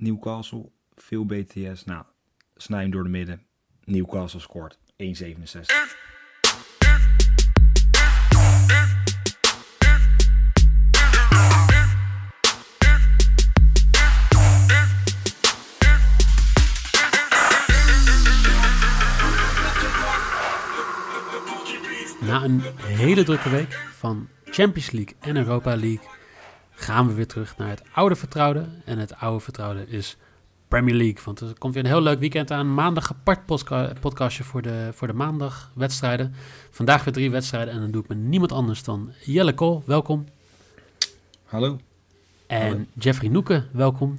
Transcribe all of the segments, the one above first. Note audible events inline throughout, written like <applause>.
Newcastle, veel BTS. Nou, snij hem door de midden. Newcastle scoort 1,67. Na een hele drukke week van Champions League en Europa League gaan we weer terug naar het oude vertrouwde. En het oude vertrouwde is Premier League. Want er komt weer een heel leuk weekend aan. Maandag apart podcastje voor de, voor de maandagwedstrijden. Vandaag weer drie wedstrijden en dan doe ik met niemand anders dan Jelle Kool, welkom. Hallo. En Hallo. Jeffrey Noeken, welkom.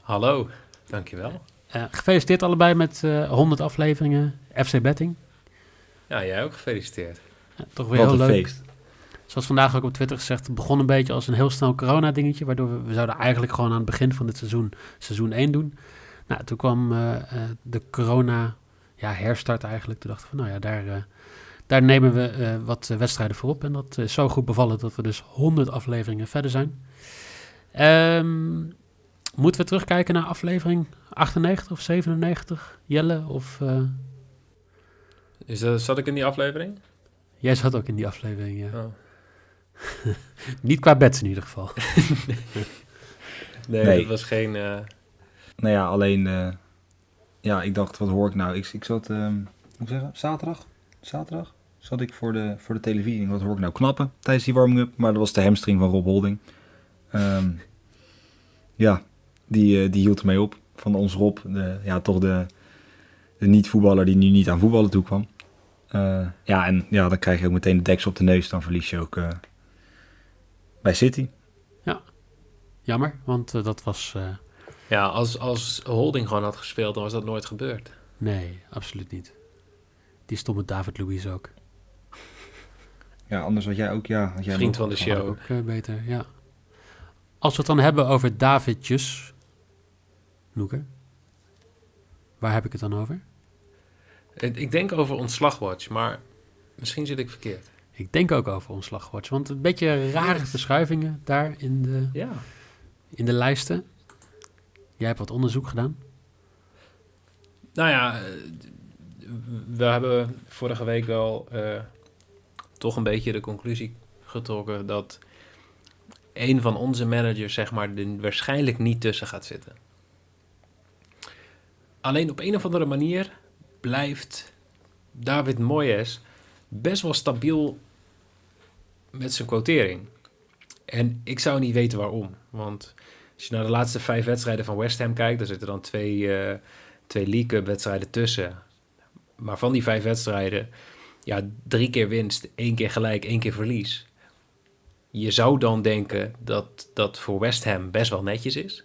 Hallo, dankjewel. Eh, gefeliciteerd allebei met eh 100 afleveringen FC Betting. Ja, jij ook gefeliciteerd. Ja, toch weer Wat heel een leuk. feest. Zoals vandaag ook op Twitter gezegd, begon een beetje als een heel snel corona-dingetje. Waardoor we, we zouden eigenlijk gewoon aan het begin van dit seizoen, seizoen 1 doen. Nou, toen kwam eh, eh, de corona, ja, herstart eigenlijk. Toen dachten we, nou ja, daar, eh, daar nemen we wat wedstrijden voor op. En dat is zo goed bevallen dat we dus 100 afleveringen verder zijn. Ehm, moeten we terugkijken naar aflevering 98 of 97? Jelle of... Is dat, zat ik in die aflevering? jij zat ook in die aflevering, ja. Oh. <laughs> Niet qua bets in ieder geval. <laughs> Nee, Nee. dat was geen... eh, Nou ja, alleen... eh, ja, ik dacht, wat hoor ik nou? Ik, ik zat, ehm, hoe zeggen, zaterdag? Zaterdag? Zat ik voor de, voor de televisie. Wat hoor ik nou? Knappen tijdens die warming-up. Maar dat was de hamstring van Rob Holding. Ehm, ja, die, eh, die hield ermee op. Van ons Rob. De, ja, toch de, de niet-voetballer die nu niet aan voetballen toe kwam. Eh, ja, en ja, dan krijg je ook meteen de deksel op de neus. Dan verlies je ook eh, bij City. Jammer, want eh, dat was... eh, ja, als, als Holding gewoon had gespeeld, dan was dat nooit gebeurd. nee, absoluut niet. Die stomme David Luiz ook. Ja, anders had jij ook... Ja, had jij Vriend van de show. Ook eh, beter, ja. Als we het dan hebben over Davidjes... Noeke. Waar heb ik het dan over? Ik ik denk over ontslagwatch, maar misschien zit ik verkeerd. Ik denk ook over ontslagwatch. Want een beetje rare verschuivingen daar in de, Ja. in de lijsten. Jij hebt wat onderzoek gedaan. Nou ja, eh, we hebben vorige week wel eh, toch een beetje de conclusie getrokken dat een van onze managers, zeg maar, er waarschijnlijk niet tussen gaat zitten. Alleen op een of andere manier blijft David Moyes best wel stabiel met zijn quotering. En ik zou niet weten waarom. Want als je naar de laatste vijf wedstrijden van West Ham kijkt, dan zitten dan twee, eh, twee League Cup wedstrijden tussen. Maar van die vijf wedstrijden, ja, drie keer winst, één keer gelijk, één keer verlies. Je zou dan denken dat dat voor West Ham best wel netjes is.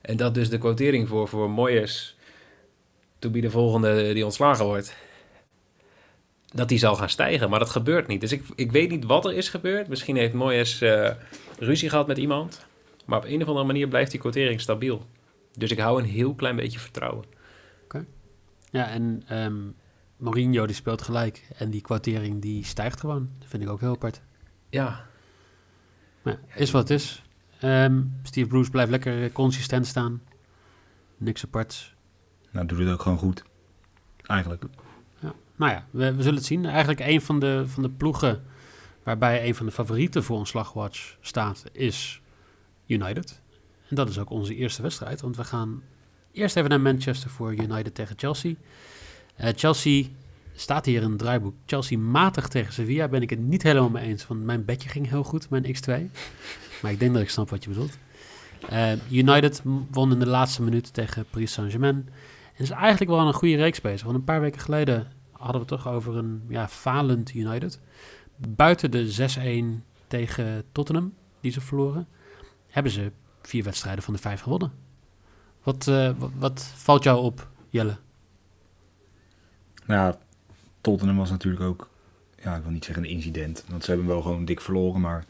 En dat dus de quotering voor, voor Moyes, to be de volgende die ontslagen wordt, dat die zal gaan stijgen. Maar dat gebeurt niet. Dus ik, ik weet niet wat er is gebeurd. Misschien heeft Moyes eh, ruzie gehad met iemand. Maar op een of andere manier blijft die quotering stabiel. Dus ik hou een heel klein beetje vertrouwen. Ja, en ehm, Mourinho die speelt gelijk. En die quotering die stijgt gewoon. Dat vind ik ook heel apart. Ja, Maar ja, is wat het is. Ehm, Steve Bruce blijft lekker consistent staan. Niks aparts. Nou, doe het ook gewoon goed. Eigenlijk. Nou ja, we, we zullen het zien. Eigenlijk een van de, van de ploegen waarbij een van de favorieten voor ontslagwatch staat, is United. En dat is ook onze eerste wedstrijd, want we gaan eerst even naar Manchester voor United tegen Chelsea. Eh, Chelsea staat hier in het draaiboek. Chelsea matig tegen Sevilla ben ik het niet helemaal mee eens, want mijn bedje ging heel goed, mijn X2. <laughs> Maar ik denk dat ik snap wat je bedoelt. Eh, United won in de laatste minuut tegen Paris Saint-Germain. En is eigenlijk wel een goede reeks bezig. Want een paar weken geleden hadden we toch over een ja, falend United. Buiten de 6-1 tegen Tottenham, die ze verloren, hebben ze vier wedstrijden van de vijf gewonnen. Wat, eh, wat, valt jou op, Jelle? Nou Tottenham was natuurlijk ook, ja, ik wil niet zeggen een incident. Want ze hebben wel gewoon dik verloren, maar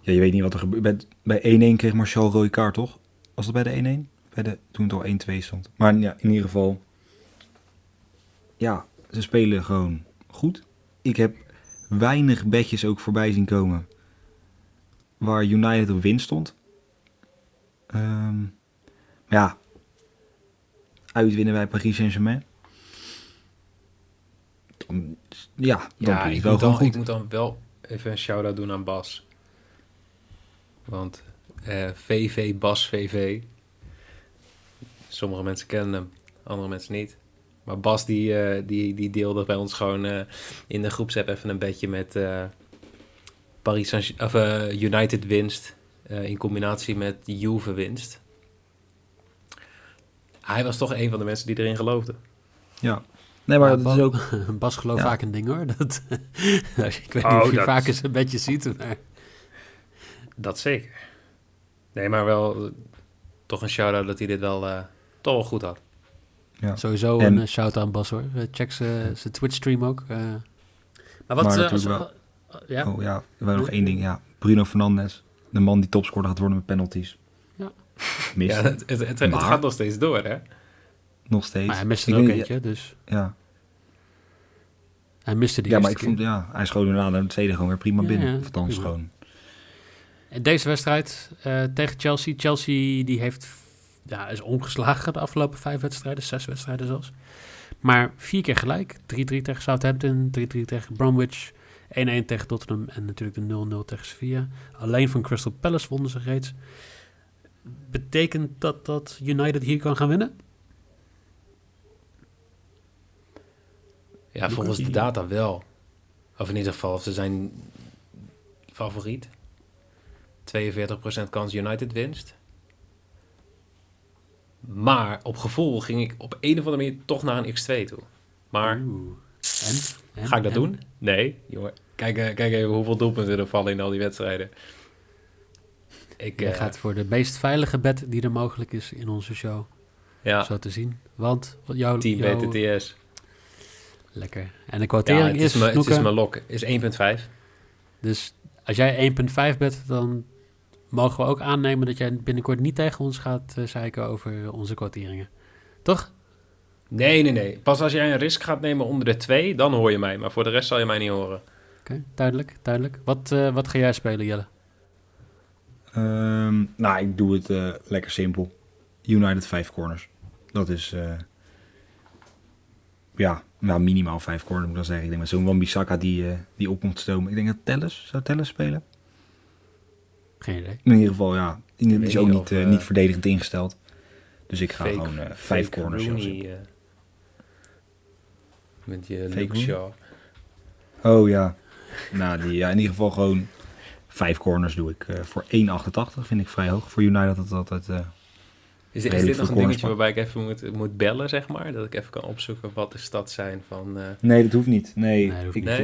ja, je weet niet wat er gebeurt. Bij- Bij 1-1 kreeg Martial rode toch? Was dat bij de 1-1? Bij de, toen het al 1-2 stond. Maar ja, in ieder geval, ja, ze spelen gewoon goed. Ik heb weinig bedjes ook voorbij zien komen waar United op winst stond. Ehm, ja, uitwinnen bij Paris Saint-Germain. Dan, ja, dan Ja, ik wel moet, dan, ik moet dan wel even een shout-out doen aan Bas. Want eh, VV, Bas VV. Sommige mensen kennen hem, andere mensen niet. Maar Bas die, eh, die, die deelde bij ons gewoon eh, in de groepsapp even een bedje met eh, Paris Saint of eh, United winst eh, in combinatie met Juve winst. Hij was toch een van de mensen die erin geloofden. Ja. Nee, maar Bas, is ook... <laughs> Bas gelooft Ja. vaak in dingen hoor. Dat, <laughs> ik weet Oh, niet of je dat- vaak eens een beetje ziet. Maar... Dat zeker. Nee, maar wel toch een shout-out dat hij dit wel eh, toch wel goed had. Ja. Sowieso En- een eh, shout-out aan Bas hoor. Eh, check zijn Twitch-stream ook. eh. Maar wat... Maar als- natuurlijk ja, Oh ja, we hebben nog één ding. Ja, Bruno Fernandes, de man die topscorer gaat worden met penalties. Ja. Mist Ja, hem. het, het, het, het Maar- gaat nog steeds door, hè? nog steeds. maar hij miste er ook weet- eentje, dus Ja, hij miste die ja maar ik keer. vond, ja, hij schoot daarna de tweede gewoon weer prima Ja, binnen. ja, of althans prima. gewoon. En Deze wedstrijd eh, tegen Chelsea. Chelsea die heeft, ja, is ongeslagen de afgelopen vijf wedstrijden, zes wedstrijden zelfs. Maar vier keer gelijk. 3-3 tegen Southampton, 3-3 tegen Bromwich, 1-1 tegen Tottenham en natuurlijk de 0-0 tegen Sevilla. Alleen van Crystal Palace wonnen ze reeds. Betekent dat dat United hier kan gaan winnen? Ja, volgens de data wel. Of in ieder geval, ze zijn favoriet. 42% kans United winst. Maar op gevoel ging ik op een of andere manier toch naar een x2 toe. Maar Oeh. En? En? ga ik dat En? doen? Nee, jongen. Kijk, eh, kijk even hoeveel doelpunten er vallen in al die wedstrijden. Ik, eh, gaat voor de meest veilige bet die er mogelijk is in onze show. ja, Zo te zien. Want wat jouw, team jouw- BTTS. Lekker. En de Ja, quotering het is, het is mijn lok. Is 1.5. Dus als jij 1.5 bent, dan mogen we ook aannemen dat jij binnenkort niet tegen ons gaat eh, zeiken over onze quoteringen. Toch? Nee, nee, nee. Pas als jij een risk gaat nemen onder de 2, dan hoor je mij. Maar voor de rest zal je mij niet horen. Oké, duidelijk, duidelijk. Wat, eh, wat ga jij spelen, Jelle? Ehm, nou, ik doe het eh, lekker simpel. United 5 corners. Dat is, eh, ja, nou, minimaal 5 corners moet ik dan zeggen. Ik denk met zo'n Wan-Bissaka die, die op moet stomen. Ik denk dat Telles, zou Telles spelen? Geen idee. In ieder geval, ja. Die is ook niet of, eh, eh, niet verdedigend ingesteld. Dus ik ga Fake- gewoon eh, 5 fake corners Rooney, met je Luke? Shaw. Oh ja. Nou, die, ja, in ieder geval gewoon 5 corners doe ik. voor 1,88 vind ik vrij hoog. Voor United dat het altijd... Is, is dit nog een dingetje waarbij ik even moet, moet bellen, zeg maar? Dat ik even kan opzoeken wat de stad zijn van... Nee, dat hoeft niet. Nee, Nee, hoeft ik, niet.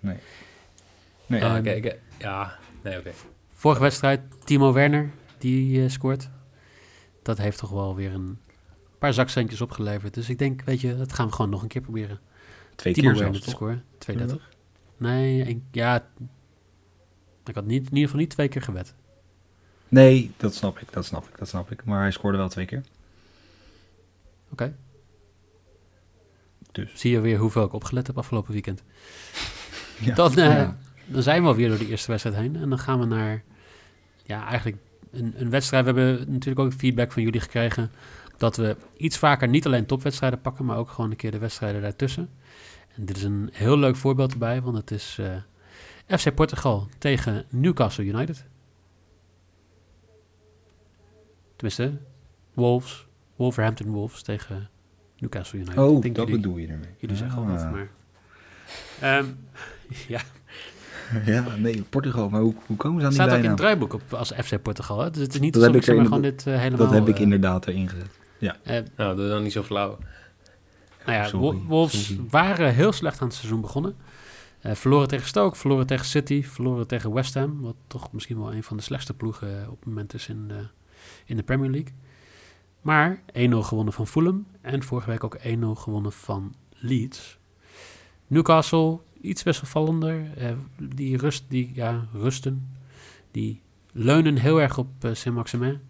nee. Nee. ah, Ehm, eh, ja, nee, oké. Vorige wedstrijd, Timo Werner, die eh, scoort. Dat heeft toch wel weer een paar zakcentjes opgeleverd. Dus ik denk, weet je, dat gaan we gewoon nog een keer proberen. Twee Timo keer Werner zelfs, te toch? scoren. 32. Nee, ja. Ik had niet, in ieder geval niet twee keer gewet. Nee, dat snap ik, dat snap ik, dat snap ik. Maar hij scoorde wel twee keer. Oké. Dus. Zie je weer hoeveel ik opgelet heb afgelopen weekend. Ja. Dan, eh, Ja. Dan zijn we alweer door de eerste wedstrijd heen. En dan gaan we naar, ja, eigenlijk een, een wedstrijd. We hebben natuurlijk ook feedback van jullie gekregen. Dat we iets vaker niet alleen topwedstrijden pakken, maar ook gewoon een keer de wedstrijden daartussen. En dit is een heel leuk voorbeeld erbij, want het is eh, FC Portugal tegen Newcastle United. Tenminste, Wolves, Wolverhampton Wolves tegen Newcastle United. Oh, dat jullie, bedoel je ermee. jullie zeggen al Ah. wat, maar... Ehm, <laughs> ja, <laughs> Ja, nee, Portugal. Maar hoe, hoe komen ze aan Het die staat ook in het draaiboek op als FC Portugal. Hè? Dus het is niet Dat heb ik zeg maar, gewoon dit eh, helemaal... Dat heb ik eh, inderdaad erin gezet. eh, Nou, doe dan niet zo flauw. nou ja, Sorry, Wolves sorry. waren heel slecht aan het seizoen begonnen. Eh, verloren tegen Stoke, verloren tegen City, verloren tegen West Ham. Wat toch misschien wel een van de slechtste ploegen op het moment is in de, in de Premier League. Maar 1-0 gewonnen van Fulham en vorige week ook 1-0 gewonnen van Leeds. Newcastle, iets wisselvallender. Eh, die, rust, die ja, rusten, die leunen heel erg op uh, Saint-Maximin.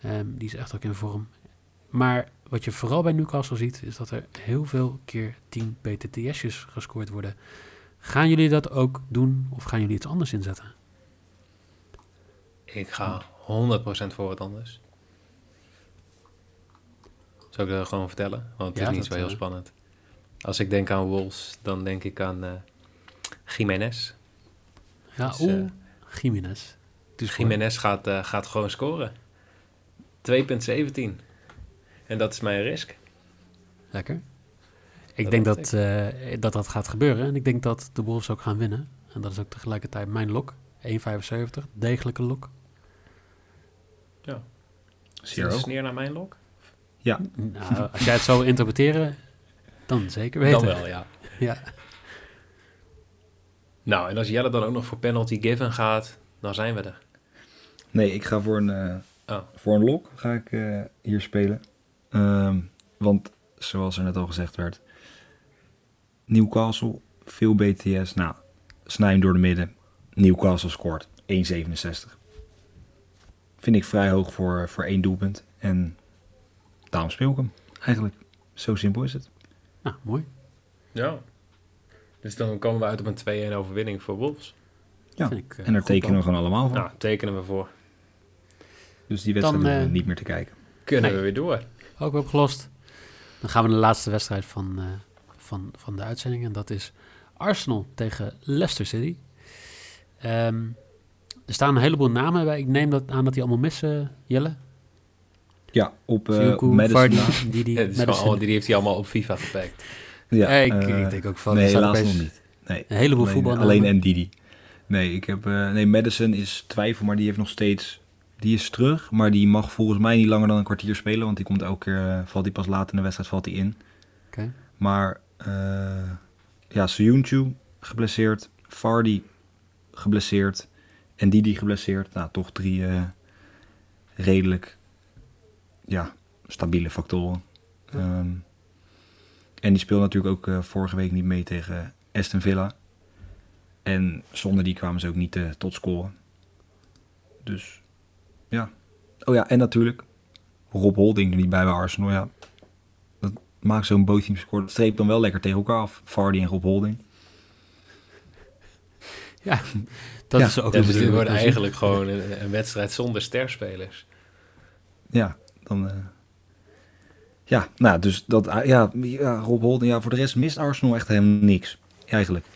Ehm, die is echt ook in vorm. Maar wat je vooral bij Newcastle ziet, is dat er heel veel keer 10 PTTS'jes gescoord worden. Gaan jullie dat ook doen of gaan jullie iets anders inzetten? Ik ga 100% voor wat anders. Zal ik dat gewoon vertellen? Want het Ja, is niet zo heel spannend. Als ik denk aan Wolves, dan denk ik aan eh Jiménez. Ja, Dus, oeh, eh, Jiménez. Dus Jiménez gaat, eh, gaat gewoon scoren. 2,17. En dat is mijn risk. Lekker. Ik Dat denk dat, eh, dat dat gaat gebeuren. En ik denk dat de Wolves ook gaan winnen. En dat is ook tegelijkertijd mijn lok. 1,75. Degelijke lok. Zie je het neer naar mijn lok? Nou, als jij het zo interpreteren, dan zeker weten. Dan wel, ja. <laughs> Ja. Nou, en als Jelle dan ook nog voor penalty given gaat, dan zijn we er. Nee, ik ga voor een, eh, Oh. voor een lok ga ik eh, hier spelen. Ehm, want zoals er net al gezegd werd, Newcastle, veel BTS. Nou, snij hem door de midden. Newcastle scoort 1,67. Vind ik vrij hoog voor, voor één doelpunt. En daarom speel ik hem. Eigenlijk, zo simpel is het. Nou, mooi. Ja. Dus dan komen we uit op een 2-1 overwinning voor Wolves. Ja, Vind ik, eh, En daar tekenen we gewoon allemaal van. Nou, tekenen we voor. Dus die wedstrijd Dan, eh, niet meer te kijken. Kunnen Nee. we weer door. Ook weer opgelost. Dan gaan we naar de laatste wedstrijd van, eh, van, van de uitzending. En dat is Arsenal tegen Leicester City. Ehm, er staan een heleboel namen bij. Ik neem dat aan dat die allemaal missen, Jelle. Ja, op, eh. Vardy, die, die, <laughs> Ja, allemaal- die heeft hij allemaal op FIFA gepakt. Ja, ik, eh, ik denk ook van... nee, helaas nog niet. Nee, Een heleboel alleen, voetbalnamen. Alleen en Didi. Nee, ik heb, eh, nee, Madison is twijfel, maar die heeft nog steeds... Die is terug, maar die mag volgens mij niet langer dan een kwartier spelen. Want die komt elke keer, eh, valt hij pas laat in de wedstrijd, valt hij in. Oké. Maar eh ja, Soyuncu geblesseerd, Vardy geblesseerd en Didi geblesseerd. Nou, toch drie eh, redelijk ja, stabiele factoren. Ehm, en die speelde natuurlijk ook eh, vorige week niet mee tegen Aston Villa. En zonder die kwamen ze ook niet eh, tot scoren. Dus ja. Oh ja, en natuurlijk Rob Holding niet bij bij Arsenal. Ja, dat maakt zo'n bootteam score. Dat streept dan wel lekker tegen elkaar af. Vardy en Rob Holding. Ja, dat Ja. is ook Ja, een dus dit wordt eigenlijk gewoon een, een wedstrijd zonder sterspelers. Ja, dan... eh, ja, nou, dus dat... ah, ja, ja, Rob Holding. Ja, voor de rest mist Arsenal echt helemaal niks. Eigenlijk.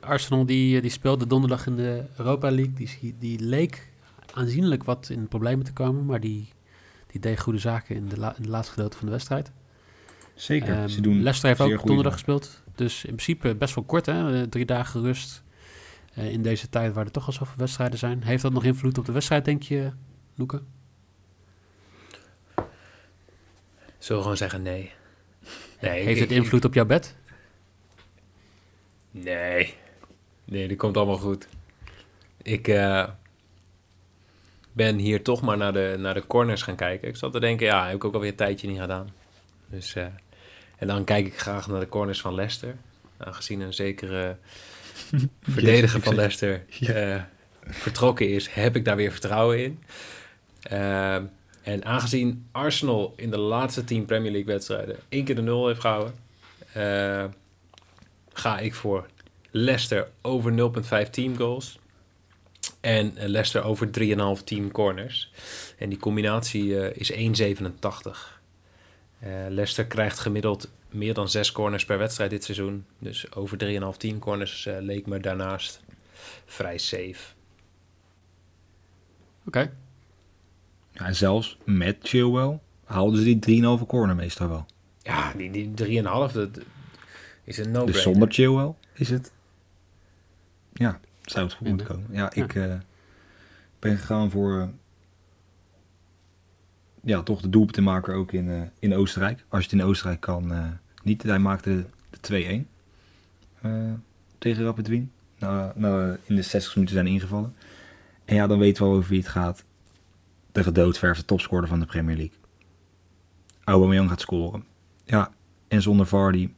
Arsenal die, eh, die speelde donderdag in de Europa League. Die, die leek aanzienlijk wat in problemen te komen. Maar die, die deed goede zaken in, de la, in het laatste gedeelte van de wedstrijd. Zeker. Ehm, Ze doen Leicester heeft ook donderdag gespeeld. Dus in principe best wel kort, hè? Eh, Drie dagen rust. Eh, in deze tijd waar er toch al zoveel wedstrijden zijn. Heeft dat nog invloed op de wedstrijd, denk je, Loeke? Zullen we gewoon zeggen nee? Nee, Heeft ik- het invloed op jouw bed? Nee. Nee, die komt allemaal goed. Ik eh, ben hier toch maar naar de, naar de corners gaan kijken. Ik zat te denken, ja, heb ik ook alweer een tijdje niet gedaan. Dus, eh, en dan kijk ik graag naar de corners van Leicester. Aangezien een zekere <laughs> verdediger van Leicester eh, vertrokken is, heb ik daar weer vertrouwen in. En aangezien Arsenal in de laatste tien Premier League wedstrijden één keer de nul heeft gehouden, eh, ga ik voor Leicester over 0,5 team goals. En Leicester over 3,5 team corners. En die combinatie eh, is 1,87. Eh Leicester krijgt gemiddeld meer dan 6 corners per wedstrijd dit seizoen. Dus over 3,5 team corners eh, leek me daarnaast vrij safe. Oké. Ja, en zelfs met Chilwell haalden ze die 3,5 corner meestal wel. Ja, die, die 3,5 dat is een no-brainer. dus zonder Chilwell is het... Ja, zou het goed moeten komen. Ja, ik eh, ben gegaan voor... eh, ja, toch de doelpuntenmaker ook in, eh, in Oostenrijk. Als je het in Oostenrijk kan. niet, hij maakte de 2-1 eh, tegen Rapid Wien. Nou, nou, in de 60 minuten zijn ingevallen. En ja, dan weten we wel over wie het gaat. De gedoodverfde topscorer van de Premier League. Aubameyang gaat scoren. Ja, en zonder Vardy.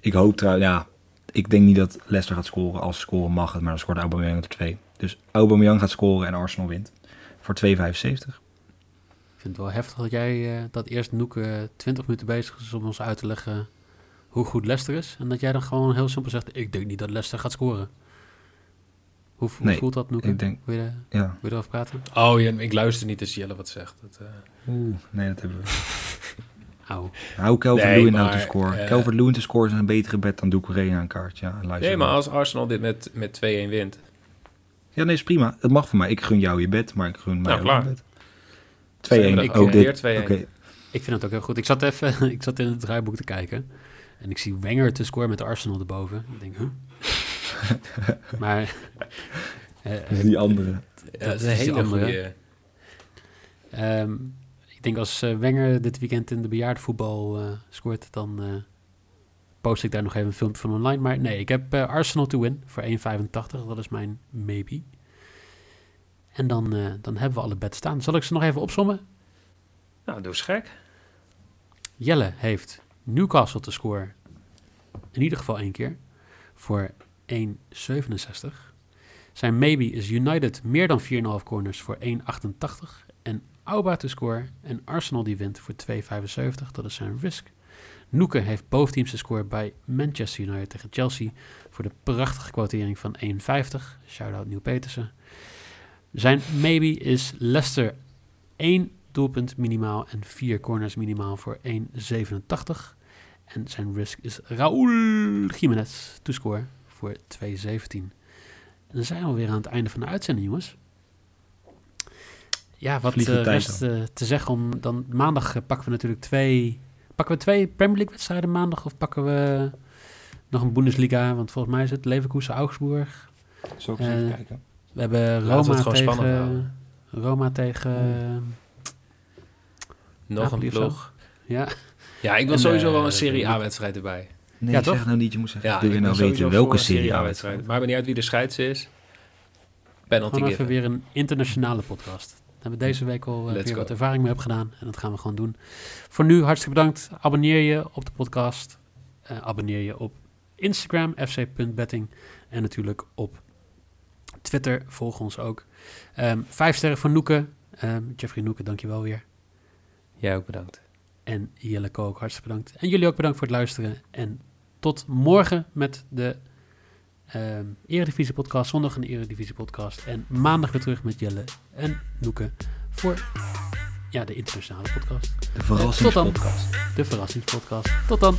Ik hoop trouwens, ja, ik denk niet dat Leicester gaat scoren. Als scoren mag het, maar dan scoort Aubameyang er twee. Dus Aubameyang gaat scoren en Arsenal wint. Voor 2,75. Ik vind het wel heftig dat jij eh, dat eerst Noeke 20 minuten bezig is om ons uit te leggen hoe goed Leicester is. En dat jij dan gewoon heel simpel zegt, ik denk niet dat Leicester gaat scoren. Hoe, hoe Nee, voelt dat Noeke? ik denk- Wil je, Ja. wil je erover praten? Oh ja, ik luister niet als Jelle wat zegt. Dat, eh, Oeh, nee, dat hebben we. <laughs> Hou Calvert Nee, Lewin nou te scoren. Calvert Lewin te scoren is een betere bet dan Doucouré aan een kaart. Ja, luister nee, maar als Arsenal dit met, met 2-1 wint. Ja, nee, is prima. Het mag voor mij. Ik gun jou je bed, maar ik gun mij Nou, klaar. bed. 2-1. Ik Ook weer dit. 2-1. Oké, Ik vind het ook heel goed. Ik zat even <laughs> ik zat in het draaiboek te kijken. En ik zie Wenger te scoren met Arsenal erboven. Ik denk, huh? <laughs> maar... eh, dus die andere. Ja, dat is een hele andere. goede. Ehm, ik denk als eh, Wenger dit weekend in de bejaardenvoetbal eh scoort, dan eh, post ik daar nog even een filmpje van online. Maar nee, ik heb eh, Arsenal to win voor 1,85. Dat is mijn maybe. En dan, eh, dan hebben we alle bets staan. Zal ik ze nog even opsommen? Nou, doe eens gek. Jelle heeft Newcastle te scoren. In ieder geval één keer. Voor 1,67. Zijn maybe is United meer dan 4,5 corners voor 1,88. En Auba te scoren. En Arsenal die wint voor 2,75. Dat is zijn risk. Noeke heeft both teams te scoren bij Manchester United tegen Chelsea. Voor de prachtige quotering van 1,50. Shout-out Nieuw Petersen. Zijn maybe is Leicester 1 doelpunt minimaal en 4 corners minimaal voor 1,87. En zijn risk is Raúl Jiménez to score voor 2,17. En dan zijn we alweer aan het einde van de uitzending, jongens. Ja, wat eh, tijd rest eh, te zeggen om dan maandag eh, pakken we natuurlijk twee pakken we twee Premier League wedstrijden maandag of pakken we nog een Bundesliga, want volgens mij is het Leverkusen Augsburg. Zal ik eens even kijken? We hebben Roma het gewoon spannend tegen houden. Roma tegen Nog Napoli een zo. ploeg. ja, Ja, ik wil En, sowieso wel een Serie A-wedstrijd erbij. Nee, Ja, zeg toch? nou niet. Je moet zeggen, Ja, wil je nou weten welke serie A-wedstrijd. Me niet uit wie de scheids is. Penalty Gewoon even weer een internationale podcast. Daar hebben we deze week al eh, weer go. wat ervaring mee hebben gedaan. En dat gaan we gewoon doen. Voor nu hartstikke bedankt. Abonneer je op de podcast. Eh, abonneer je op Instagram, fc.betting. En natuurlijk op Twitter. Volg ons ook. Ehm, vijf sterren voor Noeke. Ehm, Jeffrey Noeke, dankjewel weer. Jij ook bedankt. En Jelle Ko ook hartstikke bedankt. En jullie ook bedankt voor het luisteren. En tot morgen met de ehm Eredivisie podcast. Zondag een Eredivisie podcast. En maandag weer terug met Jelle en Noeke voor ja, de internationale podcast. De dan. verrassingspodcast. De verrassingspodcast. Tot dan.